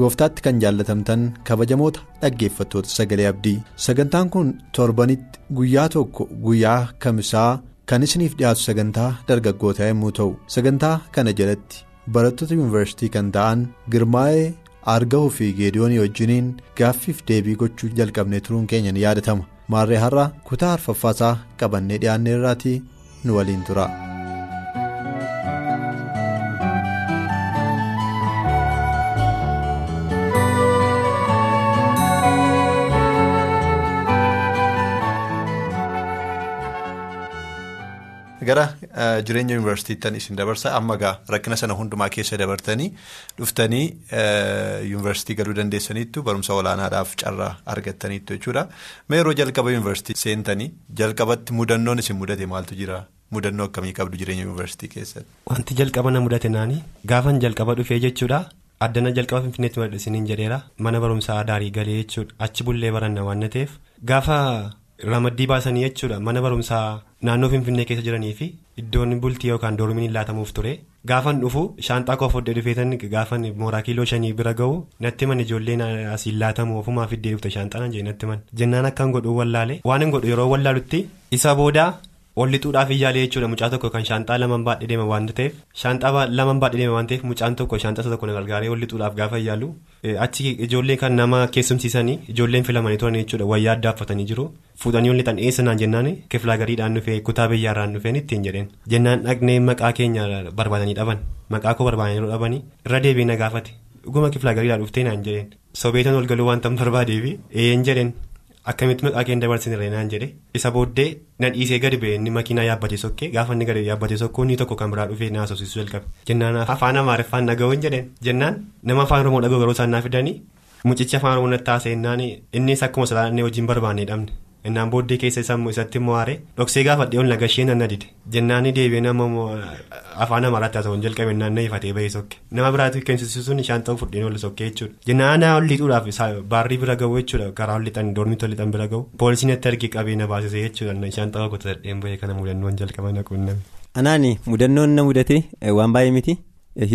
Gooftaatti kan jaallatamtan kabajamoota dhaggeeffattoota sagalee abdii sagantaan kun torbanitti guyyaa tokko guyyaa kamisaa kan isiniif dhiyaatu sagantaa dargaggootaa yommuu ta'u sagantaa kana jalatti barattoota yuunivarsiitii kan ta'an girmaa'ee argahuu fi geediyoonii wajjiniin gaaffiif deebii gochuu jalqabnee turuun keenya ni yaadatama maarree har'a kutaa arfaffaasaa qabannee dhiyaanne irraatii nu waliin tura. Gara jireenya yuunivarsiitiitti isin dabarsa amma gaa rakkina sana hundumaa keessa dabartanii dhuftanii yuunivarsiitii galuu dandeessaniittu barumsa olaanaadhaaf carraa argattaniittu jechuudha. Mee yeroo jalqaba yuunivarsiitii seentanii jalqabatti mudannoon isin mudate maaltu jira? Mudannoo akkamii qabdu jireenya yuunivarsiitii keessatti. wanti jalqaba na mudate naani gaafan jalqaba dhufee jechuudha. Addana jalqaba finfinneetti madda jedheera. Mana barumsaa daarii galee jechuudha. Achi bullee baranna waan ta'eef gaafa. Ramaddii baasanii jechuudha. Mana barumsaa naannoo finfinnee keessa jiranii fi iddoon bultii yookaan doormiin laatamuuf ture. Gaafan dhufu shaanxaa koo fodde dhufeetan gaafan mooraa kiiloo shanii bira ga'u natti man ijoolleen asiin laatamu ofumaa fiddee dhufte shaanxaan jee natti man jennaan akkan godhuu wallaale waan hin godhu? Yeroo wallaalutti isa boodaa wallixuudhaaf iyyaalee jechuudha mucaa tokko kan shaanxaa lamaan baadhee deema waan ta'eef shaanxaa lamaan baadhee deema waan ta'eef mucaan tokko shaanxaa tokko na gargaaree wallixuudhaaf gaafa iyyaalu achi ijoolleen kan nama keessumsiisanii ijoolleen filamanii turan jechuudha wayyaa adda affatanii jiru. Fuudhanii wallixan eessanaan jennaan? Kiflaa gadiidhaan dhufee kutaa biyyaarraan dhufeen ittiin jedheen. Jennaan dhaqnee maqaa keenya barbaadanii dhaban. Maqaa koo barbaadanii dhabanii irra deebiin na gaafate. Dhuguma kiflaa gadiidhaan dhuftee naan jedheen. Sobeetan ol galuu waan barbaadeefi een jedheen. Akkamitti maqaa keenya dabarsine reenaan jedhe? Isa booddee na dhiisee gadi ba'e inni makiinaa yaabbatee sokkee gaafa inni gadi yaabbatee sokkoo inni tokko kan biraa dhufee na haasofsiisuu jalqabe. Jennaan afaan amaariffaan dhaga'uun jedheen. Jennaan nama afaan oromoo dhaga'u garuu isaan naa fidanii? Mucichi afaan oromoo natti innis akkuma salaanee wajjin barbaannee dhabne innaan booddee keessa isatti immoo aare dhoksee gaafadhee ol nagashee nan nadide jennaani deebi'ee nama afaan amaaraatti haasa'uun jalqabe innaan na ifatee ba'ee sokke. Nama biraatu keensisuun shaanxaa fudheen ol sokkee jechuudha. Jennaana ol lixuudhaaf baarrii bira ga'u jechuudha. Karaa ol lixan doormiitti ol lixan bira ga'u. Poolisiin itti argi qabee na baasisee jechuudha. Shaanxaa goota dhadheen ba'ee kana mudannoon jalqaba na quunname. anaani mudannoon na mudate waan baay'ee miti.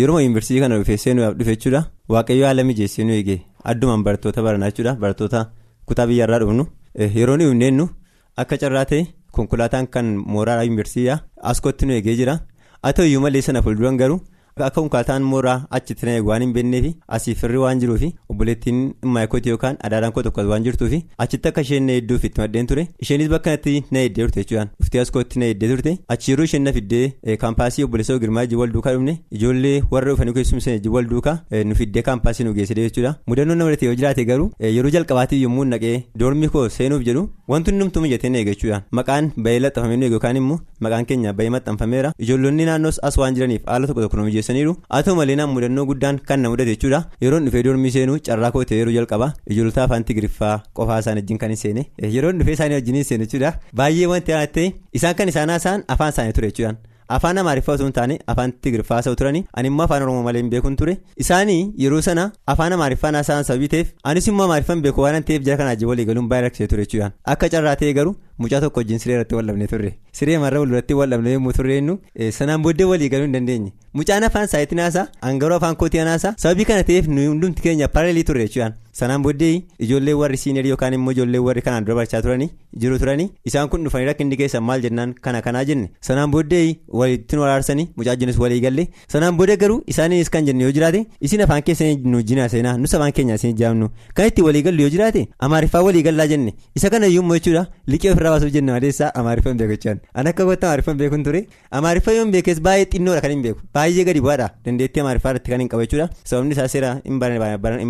Yeroo yuunivarsiitii kana dhufee seenuudhaaf dhufe jechuudha. Waaqayyo haala mijeessee nu eege addumaan barattoota baranaa jechuudha barattoota kutaa biyyaarraa dhufnu yeroo nu himneennu akka carraa ta'e konkolaataan kan mooraa yuunivarsiitii askootti nu eegee jira. Haa ta'u iyyuu malee sana fuulduran garuu akka konkolaataan mooraa achitti na eegu waan hin beekneef asii firri waan jiruufi obboleettiin maayikooti yookaan adaadaan koo tokko waan jirtuufi achitti akka isheen na hedduuf itti maddeen ture. Isheenis bakka natti na heddee turte jechuudhaan dhuftee askootti na heddee turte. Achi yeroo isheen na fiddee kaampaasii obboleessa girmaa ijji wal duukaa dhufne ijoollee warra dhufanii keessumsee ijji wal duukaa nu fiddee kaampaasii nu geessee jechuudha. Mudannoon nama yoo jiraate garuu yeroo jalqabaatiif yommuu naqee doormii koo seenuuf jedhu wanti hundumtuu mijatee na eege jechuudhaan maqaan bahee laxxafamee nu eege yookaan immoo maqaan keenya bahee maxxanfameera. Ijoollonni naannoos as waan jiraniif haala tokko tokko nu mijeessaniiru haa ta'u malee naan mudannoo guddaan kan na mudate jechuudha. Yeroon dhufee doormii seenuu carraa koo ta'e yeroo jalqaba ijoollota afaan tigiriffaa qofaa isaan wajjin kan hin seene. Yeroon dhufee isaanii wajjin hin seene jechuudha. Baay'ee wanti ta'e isaan kan isaan haasa'an afaan isaanii ture jechuudhaan. afaan amaariffaa osoo hin taane afaan tigiriffaa haasa'u turani ani immoo afaan oromoo malee hin beekun ture. Isaanii yeroo sana afaan amaariffaan haasa'an sababii ta'eef anis immoo amaariffaan beeku waan ta'eef jara kanaa walii galuun baay'ee rakkisee ture jechuudhaan. Akka carraa ta'e garuu mucaa tokko wajjin siree irratti wal dhabnee turre siree marra walirratti wal dhabnee yommuu turreennu sanaan booddee walii galuu hin dandeenye mucaan afaan saayitiin haasaa angaroo afaan kootii haasaa sababii kana ta'eef nuyi hundumti keenya paarelii turre jechuudhaan sanaan booddee ijoollee warri siinerii yookaan immoo ijoollee warri kanaan dura barachaa turanii jiru turanii isaan kun dhufanii rakkinni keessan maal jennaan kana kanaa jenne sanaan booddee walitti nu araarsanii mucaa jinis walii galle sanaan booda garuu isaaniinis kan jenne yoo jiraate isin afaan keessanii nu jinaa seenaa nus afaan keenya isin jaamnu kan itti walii gallu yoo jiraate amaariffaa walii gallaa jenne isa kana iyyuu immoo jechuudha liqii ofirraa afaan baasuuf jenna madeessaa amaariffaa hin beeku jechuudha an akka goota amaariffaa hin beeku hin ture amaariffaa yoo hin beekes baay'ee xinnoodha kan hin beeku. Baay'ee gadi bu'aadha dandeettii amaariffaa irratti kan hin qabu jechuudha sababni isaa seera hin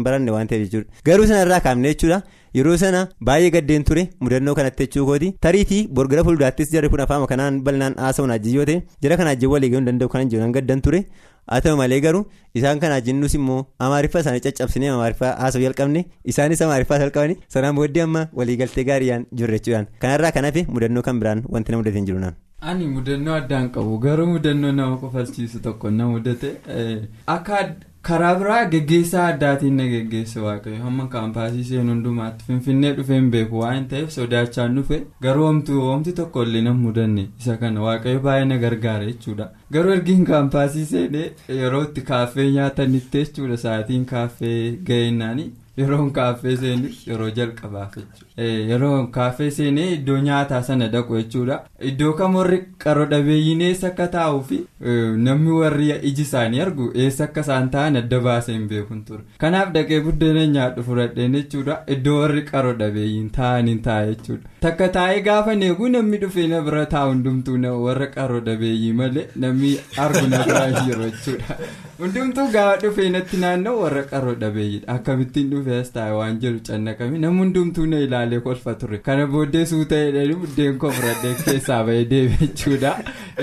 baranne waan ta'eef jechuudha. Garuu sanarraa kaafne jechuudha yeroo sana baay'ee gaddeen ture mudannoo kanatti jechuu kooti tariitii borgara fuulduraattis jarri kun afaan kanaan bal'inaan haasa'uun ajji yoo ta'e jara kana ajji walii galuu danda'u kan jiru gaddan ture haa ta'u malee garuu isaan kana jennus immoo amaariffaa isaanii caccabsinee amaariffaa haasa'uu jalqabne isaanis amaariffaa jalqabani sanaan booddee amma waliigaltee gaariidhaan jirre jechuudhaan kanarraa kan hafe mudannoo kan biraan wanti na mudate hin jiru naan. ani mudannoo addaan qabu garuu mudannoo nama kofalchiisu tokko na mudate akka karaa biraa geggeessaa addaatiin na geggeesse waaqayyo. Hamma kaampaasii seen hundumaatti finfinnee dhufeen beeku. Waan ta'eef sodaachaan dhufe garuu homti tokko illee na mudanne. Isa kana waaqayyo baay'ee na gargaara jechuudha. Garuu ergiin kaampaasii seenee yeroo itti kaaffee nyaatanitti jechuudha. Sa'aatiin kaaffee ga'innaanii. yeroon kaaffee seenis yeroo jalqabaaf jechuudha yeroo kaaffee seenee iddoo nyaataa sana dhaqu jechuudha. Iddoo kam warri qaroo dhabeeyyiin eessa akka taa'uu fi namni warri iji isaanii argu eessa akka isaan ta'an adda baasee hin beekun ture kanaaf dhaqee buddeena nyaadhu fudhadheen jechuudha. Iddoo warri qaroo dhabeeyyiin taa'aniin taa'e jechuudha. Takka taa'ee gaafa neeguu namni dhufee na bira taa'u hundumtuu warra qaroo dhabeeyyii malee namni argu na bira jiru jechuudha. Hundumtuu gaafa dhufee natti naannoo warra qaroo dhabeeyyiidha. Akkamittiin dhufee as taa'e waan jedhu cannaqame namni hundumtuu na ilaalee kolfa ture kana booddee suuta'eedhaan buddeen koo fudhadhee keessaa bahee deeme jechuudha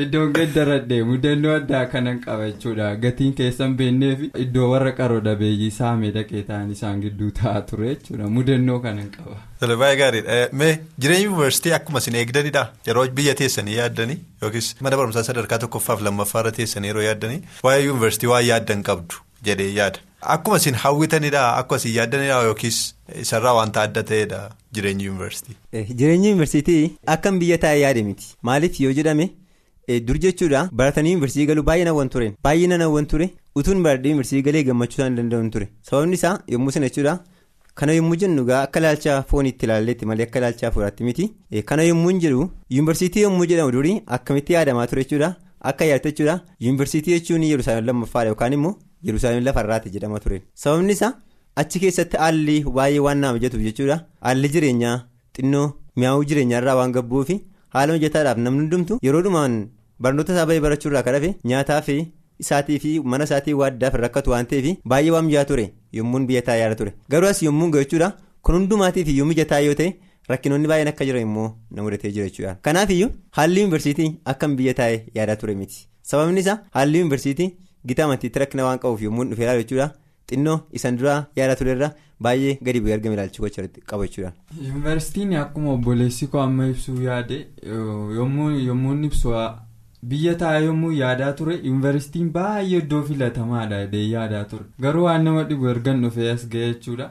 iddoon gaddaradhee mudannoo addaa kanan qaba jechuudha gatiin keessan beennee fi iddoo warra qaroo dhabeeyyii saamee dhaqee ta'an isaan gidduu taa'aa ture jechuudha mudannoo kanan qaba. baay'ee gaariidha mee jireenya yuunivarsiitii akkuma isin eegdanidha yeroo biyya teessanii yaaddanii yookiis mana barumsaa sadarkaa tokkoffaaf lammaffaarra teessanii yeroo yaaddanii waa'ee yuunivarsiitii waa yaaddan qabdu jedhee yaada. Akkuma isin hawwitanidha akkuma isin yaaddanidha yookiis isarraa wanta adda ta'edha jireenya yuunivarsiitii. Jireenya yuunivarsiitii akkam biyya taa'ee yaade miti maaliif yoo jedhame dur jechuudha baratanii yuunivarsiitii galuu baay'ee nawwan tureen baay'ee nawwan ture. Utuun baradhee yuunivarsiitii galee gammachuu isaan danda'an ture. Sababni isaa yommuu sana jechuudha kana yommuu jennu gaa akka ilaalcha fooniitti ilaalleetti malee akka ilaalcha fuudhaatti miti. Kana yommuu jedhu yuunivarsiitii yommuu jedhamu durii akkamitti yaadamaa ture jechuudha akka yaadate jechuudha yuunivarsiitii jechuun yerusaalem lammaffaadha yookaan immoo. Yerusaalem lafarraati jedhama ture sababni isaa achi keessatti haalli baay'ee waan nama mijatuuf jechuudha. Haalli jireenyaa xinnoo mi'aawuu jireenyaarraa waan gabbuufi haala mijataadhaaf namni hundumtu yeroo dhumaan barnoota isaa bahee barachuurraa kan hafe nyaataa fi isaatii fi mana isaatii waaddaaf rakkatu waan ta'eef baay'ee waan mijataa ture. Yommuun biyya taa'ee yaada ture. Garuu as yommuu ga'u jechuudha. Kun hundumaatiif iyyuu mijataa yoo ta'e rakkinoonni baay'een akka jiran immoo na mudatee jira jechuudha. Kanaaf iyyuu haalli yuunivarsiitii akkam biyya taa'ee yaadaa ture miti? Sababni isaa haalli yuunivarsiitii. Gitaa amantiitti rakkina waan qabuuf yommuu dhufee ilaalu jechuudha xinnoo isan duraa yaada turerra baay'ee gadi bu'ee argame ilaalchi gocha qaba jechuudha. Yuunivarsiitiin akkuma obboleessi koo amma ibsuu yaade yommuu ibsu biyya taa'ee yommuu yaadaa ture yuunivarsiitiin baay'ee iddoo filatamaadha jedhee yaadaa ture garuu waan nama dhibu ergan dhufee as ga'e jechuudha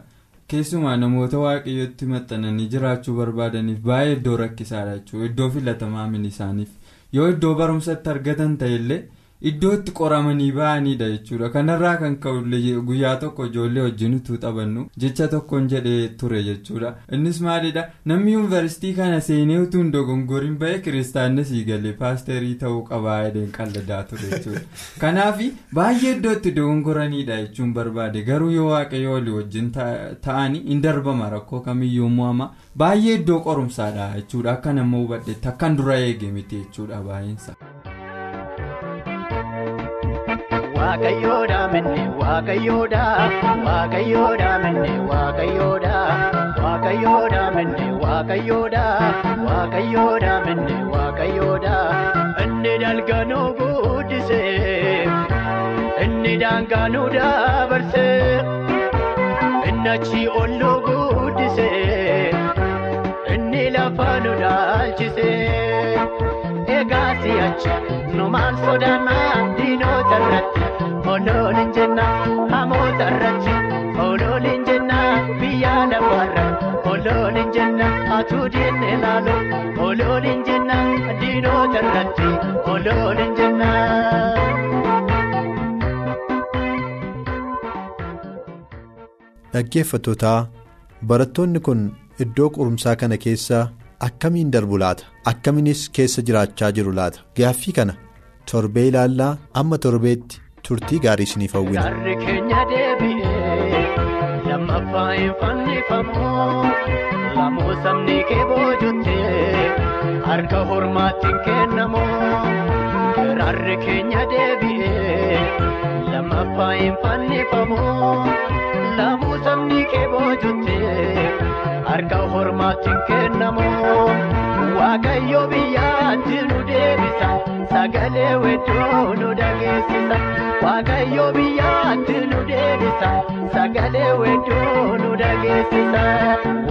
keessumaa namoota waaqayyootti maxxananii jiraachuu barbaadaniif baay'ee iddoo rakkisaadha jechuudha iddoo filatamaa min isaaniif yoo iddoo barumsatti argatan ta'ellee. Iddoo itti qoramanii ba'anidha jechuudha. Kanarraa kan ka'u guyyaa tokko ijoollee wajjin utuu taphannu jecha tokkoon jedhee ture jechuudha. Innis maalidha? Namni yuunivarsiitii kana seenee utuu hin dogongoriin ba'e kiristaanna sii galee paasterii ta'uu qabaa jedheen qalladaa ture jechuudha. Kanaaf baay'ee iddoo itti dogongoranidha jechuun barbaade. Garuu yoo waaqayyo walii wajjin ta'anii hin darbama rakkoo kamiyyuu mo'ama. Baay'ee iddoo qorumsaadha jechuudha. Akka nama hubadhetti akkan dura eege miti jechuudha baay'eensa. Waaqayyoodha menne waaqayyoodha waaqayyoodha menne waaqayyoodha waaqayyoodha menne waaqayyoodha waaqayyoodha menne waaqayyoodha inni dalganuu guddisee inni daangaanuu dabarsee inni achi olluu guddisee inni lafa nu dhaalchisee egaa si'achi nu maal sodaannaa diinota irratti. Olool hin jenna hamoota irratti olool hin jenna biyya lafaarra olool hin jenna atuu diinne laalo olool hin jenna diinota irratti olool hin jenna. Dhaggeeffattootaa barattoonni kun iddoo qorumsaa kana keessa akkamiin darbu laata akkamiinis keessa jiraachaa jiru laata gaaffii kana torbee ilaallaa amma torbeetti. turtii gaarii isiniif hawwina. Gaarri keenya deebi'ee lammaffaa hin fannifamu lamuu sabni kee boojutti harka hormaatti hin kennamu kiraarri keenya deebi'ee lammaffaa hin fannifamu lamuu sabni kee boojutti harka hormaatti hin kennamu waaqayyo biyyaatti nu deebisa. Sagalee wedduu nu dhageessisa waaqayyo biyyaatti nu deebisa. Sagalee wedduu nu dhageessisa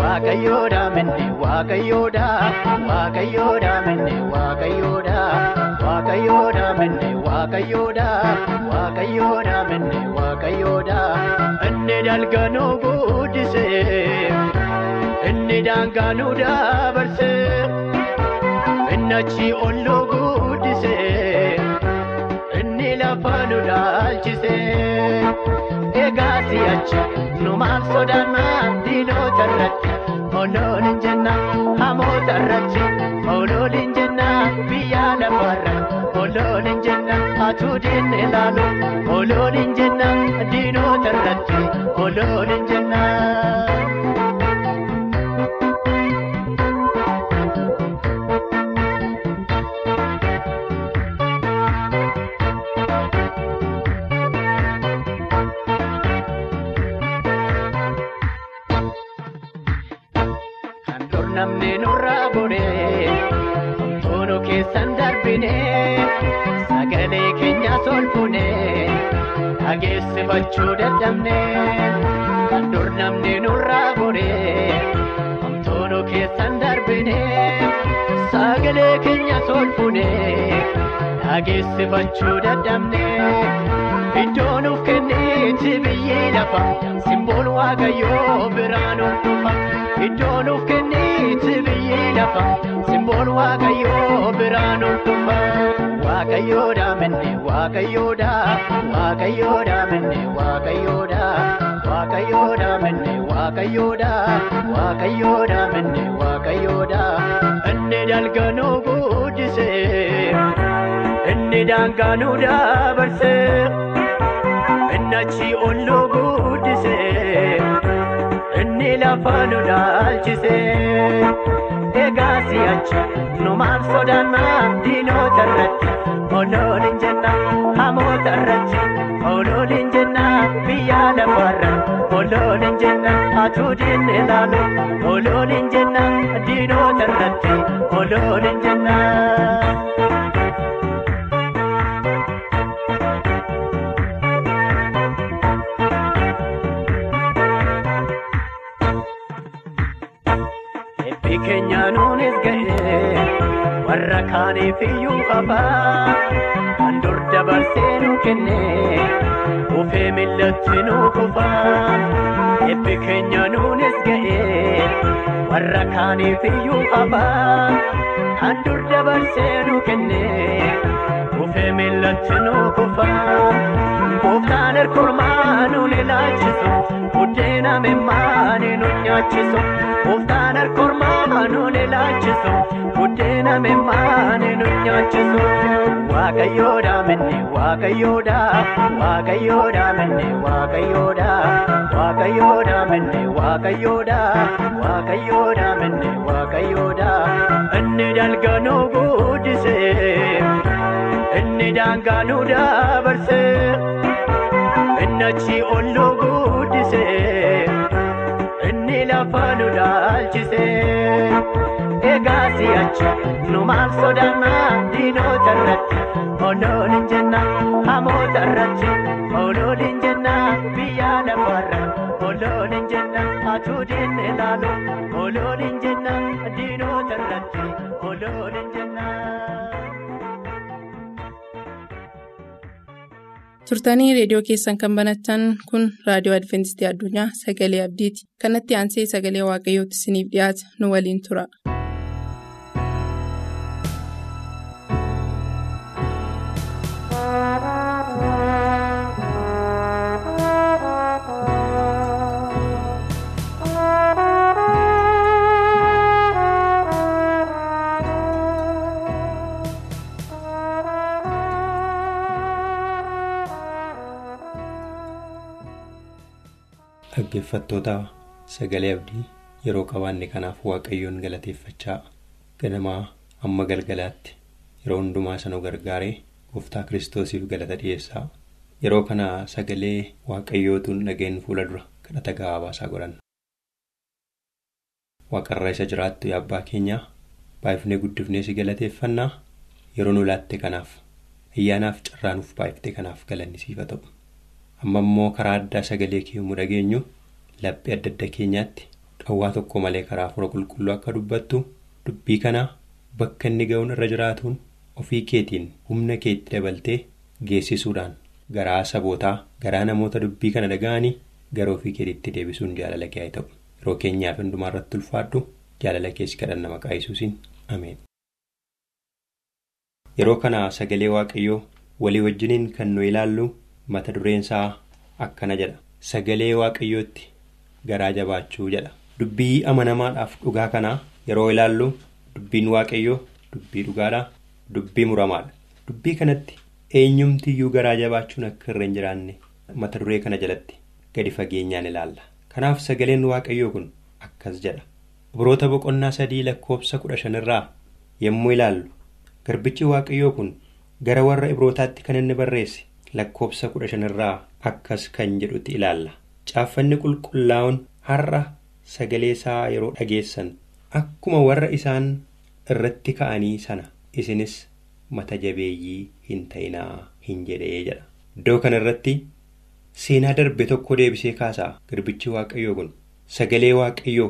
waaqayyoodha minni waaqayyoodha waaqayyoodha minni waaqayyoodha waaqayyoodha minni waaqayyoodha waaqayyoodha minni waaqayyoodha inni dalganuu guddisee inni daangaanuu dabarsee inni achi olluu guddisee inni lafa nu dhaalchisee egaa si'achi nu maal sodaannaa diinota irratti oloon hin jenna hamoota irratti oloon hin jenna biyya lafa irratti oloon hin jenna atuu diinne ilaalu oloon hin jenna diinota irratti oloon hin jenna. Dhageessifachuu dadhabnee kan dur namni nurraa godhee homtuunu keessan darbinee sagalee keenya solfunee dhageessifachuu dadhabnee iddoo nuuf kenniiti biyyi lafa simbool waaqayyoo biraan ol dhufa iddoo nuuf kenniiti biyyi lafa simbool waaqayyoo biraan ol dhufa waaqayyoodha minne waaqayyoodha waaqayyoodha minne waaqayyoodha waaqayyoodha minne waaqayyoodha waaqayyoodha minne waaqayyoodha inni dalganuu guddisee inni daangaanuu dabarsee inni achi olluu guddisee inni lafa nu dhaalchisee egaa si'achi nu maal sodaannaa diinota irratti oloon hin jenna hamoota irratti oloon hin jenna biyya lafa irratti oloon hin jenna atuu diinne ilaalu oloon hin jenna diinota irratti oloon hin jenna. Warra kaaniif iyyuu qabaa kan dur dabarsee nu kennee dhufee millatti nu kufaa. Eebbi keenya nuunis ga'ee warra kaaniif iyyuu qabaa kan dur dabarsee nu kennee dhufee millatti nu kufaa. Gooftaan erkormaa nuun ilaalchisu buddeena mimmaanii nu nyaachisu. Gooftaan erkormaa nuun ilaalchisu buddeena mimmaanii nu nyaachisu. Waaqayyoodha minne waaqayyoodha waaqayyoodha minne waaqayyoodha waaqayyoodha minne waaqayyoodha waaqayyoodha minne waaqayyoodha inni dalganuu guddisee inni daangaanuu dabarsee. Inni achi olluu guddisee inni lafa nu dhaalchisee egaa si'achi nu maal sodaannaa diinota irratti oloon hin jenna hamoota irratti oloon hin jenna biyya lafa irratti oloon hin jenna atuu diinne ilaalu oloon hin jenna diinota irratti oloon hin jenna. Turtanii reediyoo keessan kan banattan kun raadiyoo adventistii addunyaa sagalee abdiiti kanatti aansee sagalee waaqayyootti isiniif dhiyaata nu waliin tura. Dhaggeeffattoota sagalee abdii yeroo qabaanne kanaaf waaqayyoon galateeffachaa ganamaa amma galgalaatti yeroo hundumaa sanuu gargaaree gooftaa kiristoosiif galata dhiyeessaa yeroo kana sagalee waaqayyootuun dhageen fuula dura kadhata gabaabaasaa godhanna. waaqarra isa jiraattu abbaa keenyaa baay'ifnee guddifnee si galateeffannaa yeroo nu laatte kanaaf ayyaanaaf carraanuuf baay'iftee kanaaf galanni siif haa ta'u amma immoo karaa addaa sagalee kee yommuu dhageenyu laphee adda adda keenyaatti dhawwaa tokko malee karaa fura qulqulluu akka dubbattu dubbii kanaa bakka inni ga'uun irra jiraatuun ofii keetiin humna keetti dabaltee geessisuudhaan garaa sabootaa garaa namoota dubbii kana dhaga'anii gara ofii keetiitti deebisuun jaalala kee haa ta'u. yeroo keenyaaf hundumaa irratti ulfaadhu jaalala keessi kadhanna maqaa yesuusiin ameen. yeroo kana sagalee waaqayyoo walii wajjiniin kan nu ilaallu mata dureensaa akkana jedha sagalee waaqayyootti garaa jabaachuu jedha. Dubbii amanamaadhaaf dhugaa kanaa yeroo ilaallu dubbiin waaqayyoo dubbii dhugaadha dubbii muramaadha. Dubbii kanatti eenyumtiyyuu garaa jabaachuun akka irra hin jiraanne mata duree kana jalatti gadi fageenyaan ilaalla. kanaaf sagaleen waaqayyoo kun akkas jedha. Ibroota boqonnaa sadii lakkoofsa kudha shanirraa yommuu ilaallu garbichi waaqayyoo kun gara warra ibrootaatti kan inni barreesse lakkoofsa kudha shanirraa akkas kan jedhutti ilaalla caaffanni qulqullaa'uun har'a sagalee isaa yeroo dhageessan akkuma warra isaan irratti ka'anii sana isinis mata jabeeyyii hin ta'inaa hin jedhee jedha iddoo kana irratti. seenaa darbe tokko deebisee kaasaa garbichi waaqayyoo kun sagalee waaqayyoo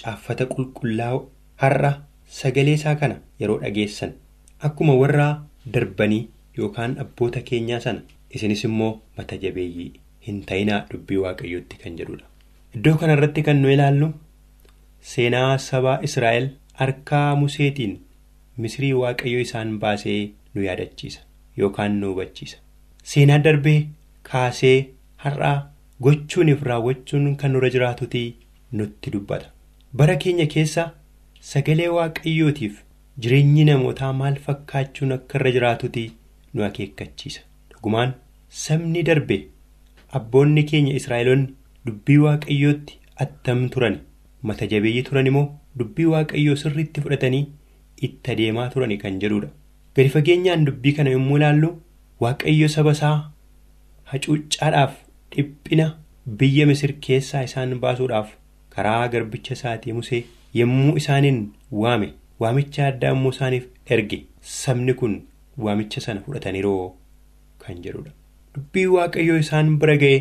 caaffata qulqullaa'u har'a sagalee isaa kana yeroo dhageessan akkuma warra darbanii yookaan abboota keenyaa sana isinis immoo mata jabeeyyii hin ta'inaa dubbii waaqayyootti kan jedhudha. iddoo kana irratti kan nu ilaallu seenaa sabaa israa'el harkaa museetiin misrii waaqayyoo isaan baasee nu yaadachiisa yookaan nu hubachiisa seenaa darbee kaasee. har'aa gochuuniif raawwachuun kan nurra jiraatuti nutti dubbata bara keenya keessa sagalee waaqayyootiif jireenyi namootaa maal fakkaachuun akka irra jiraatuti nu akeekkachiisa dhugumaan sabni darbe abboonni keenya israa'eloonni dubbii waaqayyootti attam turan mata jabeeyyii turan immoo dubbii waaqayyoo sirriitti fudhatanii itti adeemaa turan kan jedhudha gadi fageenyaan dubbii kana yommuu ilaallu waaqayyo saba isaa hacuuccaadhaaf. dhiphina biyya misir keessaa isaan baasuudhaaf karaa garbicha isaatii musee yommuu isaaniin waame waamicha addaa immoo isaaniif erge sabni kun waamicha sana fudhataniiroo kan jedhudha. Dubbii waaqayyoo isaan bira ga'e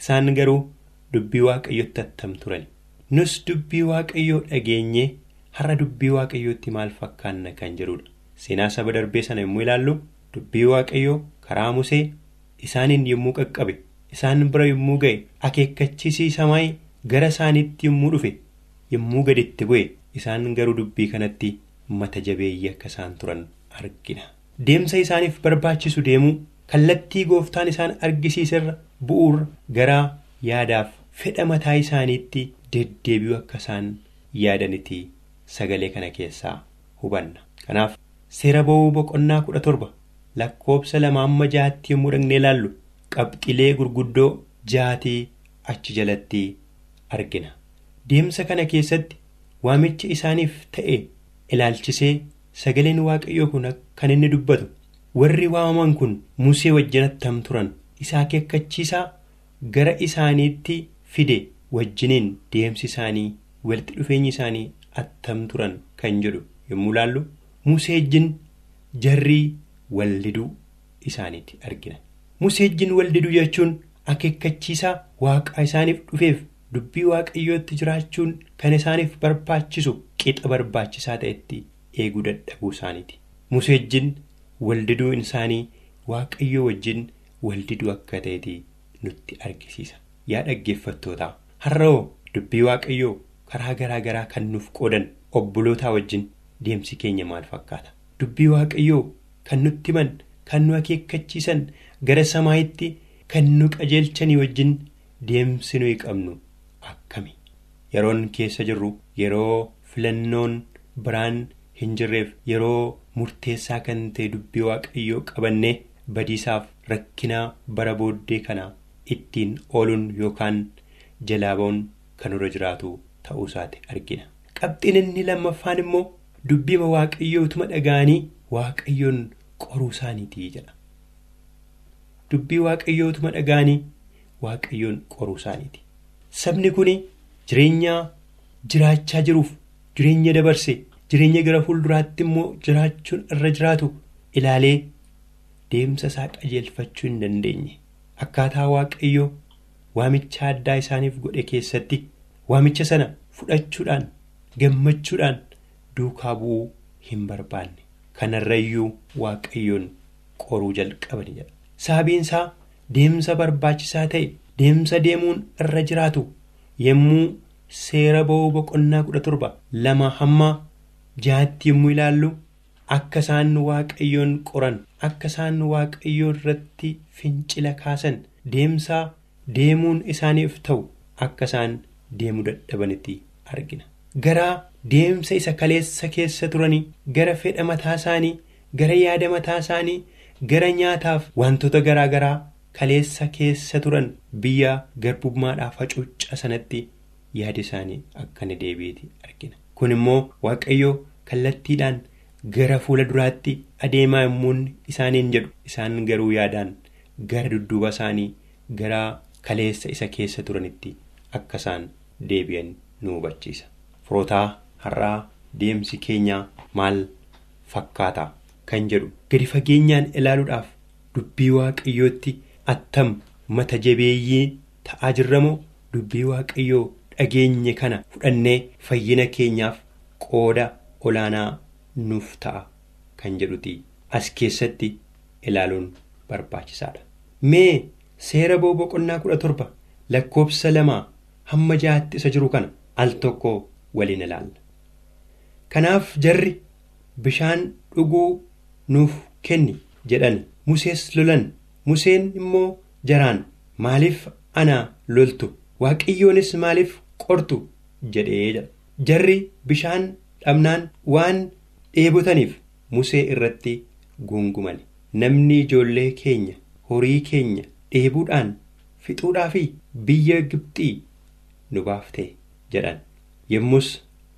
isaan garuu dubbii waaqayyootti attam turani nus dubbii waaqayyoo dhageenyee har'a dubbii waaqayyootti maal fakkaanna kan jedhudha seenaa saba darbee sana yommuu ilaallu dubbii waaqayyoo karaa musee isaaniin yommuu qaqqabe. isaan bira yommuu ga'e akeekkachiisiisamaayi gara isaaniitti yommuu dhufe yommuu gaditti bu'e isaan garuu dubbii kanatti mata jabeeyyii akka isaan turan argina. deemsa isaaniif barbaachisu deemuu kallattii gooftaan isaan argisiiserra bu'uura gara yaadaaf fedha mataa isaaniitti deddeebi'uu akka isaan yaadanitti sagalee kana keessaa hubanna. kanaaf seera ba'uu boqonnaa kudha torba lakkoofsa lama amma jaatti yommuu dhaqnee ilaallu. qabxilee gurguddoo jaatii achi jalatti argina deemsa kana keessatti waamichi isaaniif ta'e ilaalchisee sagaleen waaqayyoo kun kan inni dubbatu warri waamaman kun musee wajjin attam turan isaa akeekkachiisaa gara isaaniitti fide wajjiniin deemsi isaanii walitti dhufeenyi isaanii attam turan kan jedhu yommuu ilaallu musee wajjin jarrii waldiduu isaaniitti argina. musee wajjin waldiduu jechuun akeekkachiisaa waaqaa isaaniif dhufeef dubbii waaqayyootti jiraachuun kan isaaniif barbaachisu qixa barbaachisaa ta'etti eeguu dadhabuu isaaniiti. musee wajjin waldiduu isaanii waaqayyoo wajjin waldiduu akka ta'eeti nutti argisiisa. yaa dhaggeeffattoota har'oo dubbii waaqayyoo karaa garaa garaa kan nuuf qoodan obbolootaa wajjin deemsi keenya maal fakkaata dubbii waaqayyoo kan nutti himan kan nu akeekkachiisan. gara samaayitti kan nu qajeelchanii wajjin deemsi nuyi qabnu akkami yeroon keessa jirru yeroo filannoon biraan hin jirreef yeroo murteessaa kan ta'e dubbii waaqayyoo qabannee badiisaaf rakkinaa bara booddee kana ittiin ooluun yookaan jalaa ba'uun kan irra jiraatu ta'uu isaati argina. Qabxiin inni lammaffaan immoo dubbiima waaqayyootuma dhaga'anii waaqayyoon qoruu isaaniitii jedha. Dubbii waaqayyootuma dhaga'anii waaqayyoon qoruu isaaniiti. Sabni kun jireenya jiraachaa jiruuf jireenya dabarse jireenya gara fuulduraatti immoo jiraachuun irra jiraatu ilaalee deemsa isaa qajeelfachuu hin dandeenye. Akkaataa waaqayyoo waamicha addaa isaaniif godhe keessatti waamicha sana fudhachuudhaan gammachuudhaan duukaa bu'uu hin barbaanne. Kanarrayyuu waaqayyoon qoruu jalqabani jedha. Sababiin isaa deemsa barbaachisaa ta'e deemsa deemuun irra jiraatu yommuu seera ba'uu boqonnaa kudha torba lama hamma jaatti yommuu ilaallu akka isaan waaqayyoon qoran akka isaan waaqayyoo irratti fincila kaasan deemsa deemuun isaaniif ta'u akka isaan deemuu dadhabanitti argina. Gara deemsa isa kaleessa keessa turanii gara fedha mataa isaanii gara yaada mataa isaanii gara nyaataaf wantoota garaa garaa kaleessa keessa turan biyya garbummaadhaaf hacuucca sanatti yaada isaanii akka inni deebi'eeti argina. Kun immoo waaqayyoo kallattiidhaan gara fuula duraatti adeemaa yommuun isaaniin jedhu. Isaan garuu yaadaan gara dudduuba isaanii gara kaleessa isa keessa turanitti akka isaan deebi'an nu hubachiisa. Firootaa har'aa deemsi keenyaa maal fakkaata? Kan jedhu gadi fageenyaan ilaaluudhaaf dubbii waaqayyootti attam mata jabeeyyii ta'aa jirramoo dubbii waaqayyoo dhageenye kana fudhannee fayyina keenyaaf qooda olaanaa nuuf ta'a kan jedhuti as keessatti ilaaluun barbaachisaadha. Mee seera ba'uu boqonnaa kudha torba lakkoofsa lamaa hamma jaatti isa jiru kana al tokko waliin ilaalla. Kanaaf jarri bishaan dhuguu nuuf kenni jedhan Musees lolan Museen immoo jaraan maaliif ana loltu waaqayyoonis maaliif qortu jedhee jedha. Jarri bishaan dhabnaan waan dheebotaniif Musee irratti guunguman namni ijoollee keenya horii keenya dheebuudhaan fixuudhaa fi biyya Gibxii nu baaftee jedhan. Yommus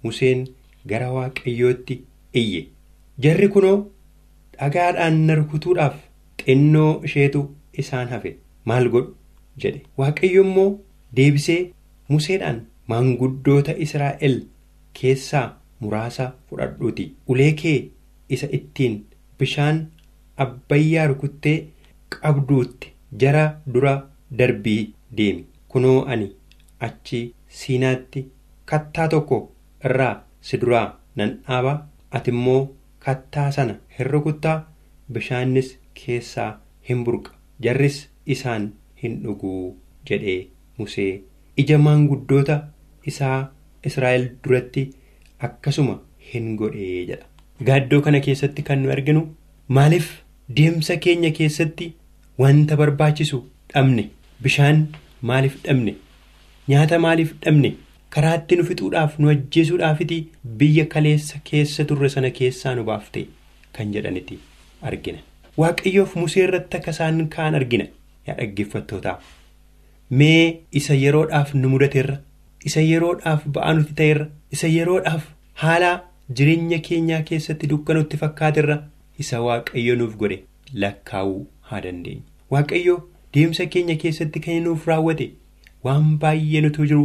Museen gara waaqayyootti iyye. Jarri kunoo dhagaadhaan na rukutuudhaaf xinnoo isheetu isaan hafe. Maal godhu? jedhe. Waaqayyo immoo deebisee Museedhaan maanguddoota Israa'el keessaa muraasa fudhadhuuti. Ulee kee isa ittiin bishaan abbayyaa rukuttee qabduutti jara dura darbii deemi. Kunoo ani achi siinaatti kattaa tokko irraa si duraa nan dhaaba. Ati immoo kattaa sana hin rukuttaa. Bishaannis keessaa hin burqa. Jarris isaan hin dhuguu jedhee Musee ija maanguddoota isaa Israa'el duratti akkasuma hin godhee jedha. Gaaddoo kana keessatti kan nu arginu maaliif deemsa keenya keessatti wanta barbaachisu dhabne bishaan maaliif dhabne nyaata maaliif dhabne karaatti nu fixuudhaaf nu ajjeesuudhaafiti biyya kaleessa keessa turre sana keessaa nu baafte kan jedhaniti argina. Waaqayyoof musee irratti akka isaan kaan argina yaa dhaggeeffattootaa. Mee isa yeroodhaaf nu mudateerra isa yeroodhaaf ba'aa nuti ta'eerra isa yeroodhaaf haala jireenya keenyaa keessatti dukkanutti fakkaaterra isa waaqayyo nuuf godhe lakkaa'uu haa dandeenyu. Waaqayyo deemsa keenya keessatti kan nuuf raawwate waan baay'ee nutu jiru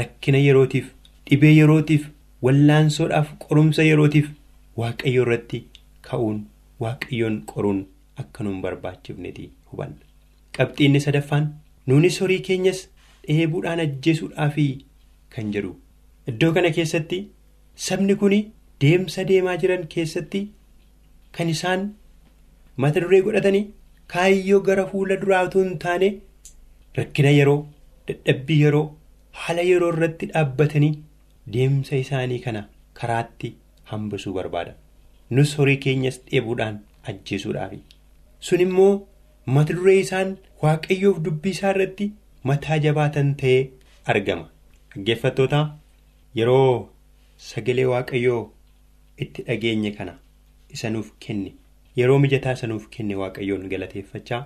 rakkina yerootiif dhibee yerootiif wallaansoodhaaf qorumsa yerootiif waaqayyo irratti ka'uun waaqayyoon qoruun akka nuun barbaachifneti hubanna. Qabxiinni sadaffaan nuunis horii keenyas dheebuudhaan ajjeesuudhaafi kan jedhu. Iddoo kana keessatti sabni kun deemsa deemaa jiran keessatti kan isaan mata duree godhatanii kaayyoo gara fuula duraa otoo hin taane rakkina yeroo dadhabbii yeroo haala yeroo irratti dhaabbatanii deemsa isaanii kana karaatti hambisuu barbaada. Nus horii keenyas dheebuudhaan ajjeesuudhaafi. Sun immoo mata duree isaan waaqayyoof dubbii isaa irratti mataa jabaatan ta'ee argama dhaggeeffattoota yeroo sagalee waaqayyoo itti dhageenye kana isa nuuf kenne yeroo mijataa isa nuuf kenne waaqayyoon galateeffachaa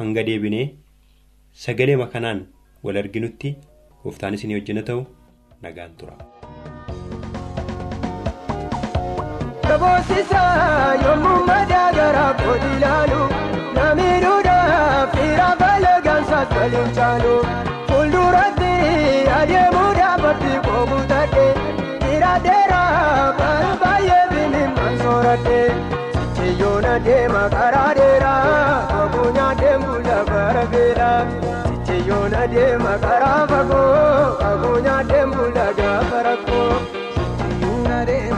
hanga deebinee sagalee kanaan wal arginutti gooftaan isinii wajjin ta'u nagaan tura. Boosisaa yommuu madaa garaa kooti ilaalu namiidhuudhaaf dhiira balaagaansaas waliin caalu fuulduratti adeemuudhaaf abdii koobuu tadhe dhiira dheeraa bara baay'ee bineensa sooradhe sichiyyoon adeema karaa dheeraa koobuu nyaateen bula bara beelaa sichiyyoon adeema karaa fagoo koobuu nyaateen bula gaafa rakkoo sichiyyoon adeema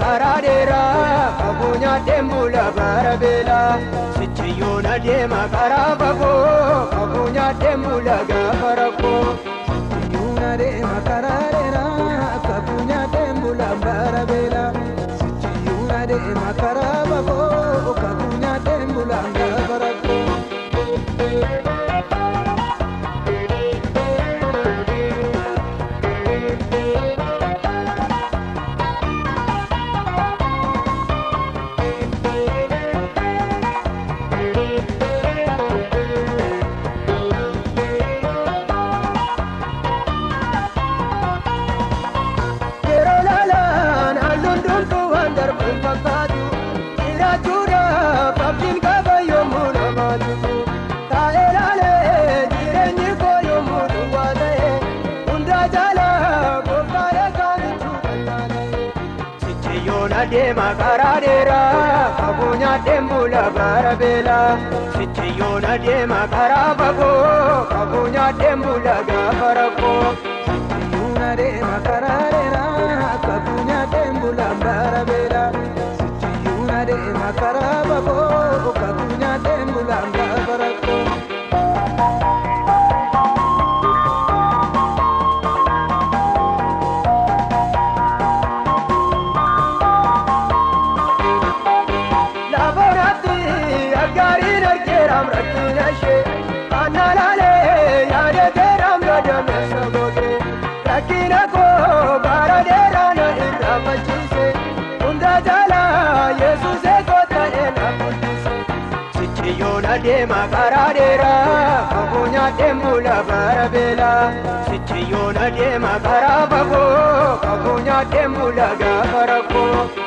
Karaa dheeraa fagoo nyaateen bula bara beelaa sichiyyoon adeema karaa fagoo fagoo nyaateen bula gaafa rakkoo sichiyyoon adeema karaa dheeraa fagoo nyaateen bula bara beelaa. Bula bara beelaa sichiyyoon adeema karaa fagoo fagoo nyaateen bula gaafa adeema karaa dheeraa fagoo nyaateen bula bara beelaa sichiyyoon adeema karaa fagoo fagoo nyaateen bula gaafa rakkoo sichiyyoon.